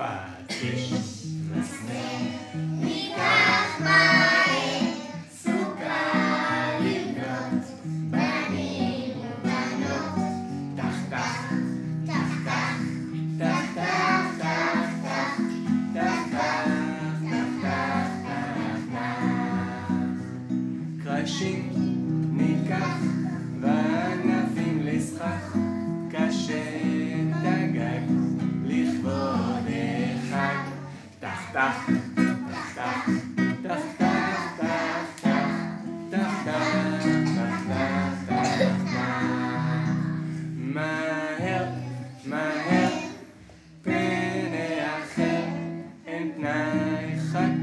פטיש. ניקח מים, סוכה לבנות, בנים ובנות. תח תח, תח תח, תח תח, תח תח, תח תח, תח תח, תח קרשים ניקח, וענפים לסכך, קשה da, da, da, My help, my en ik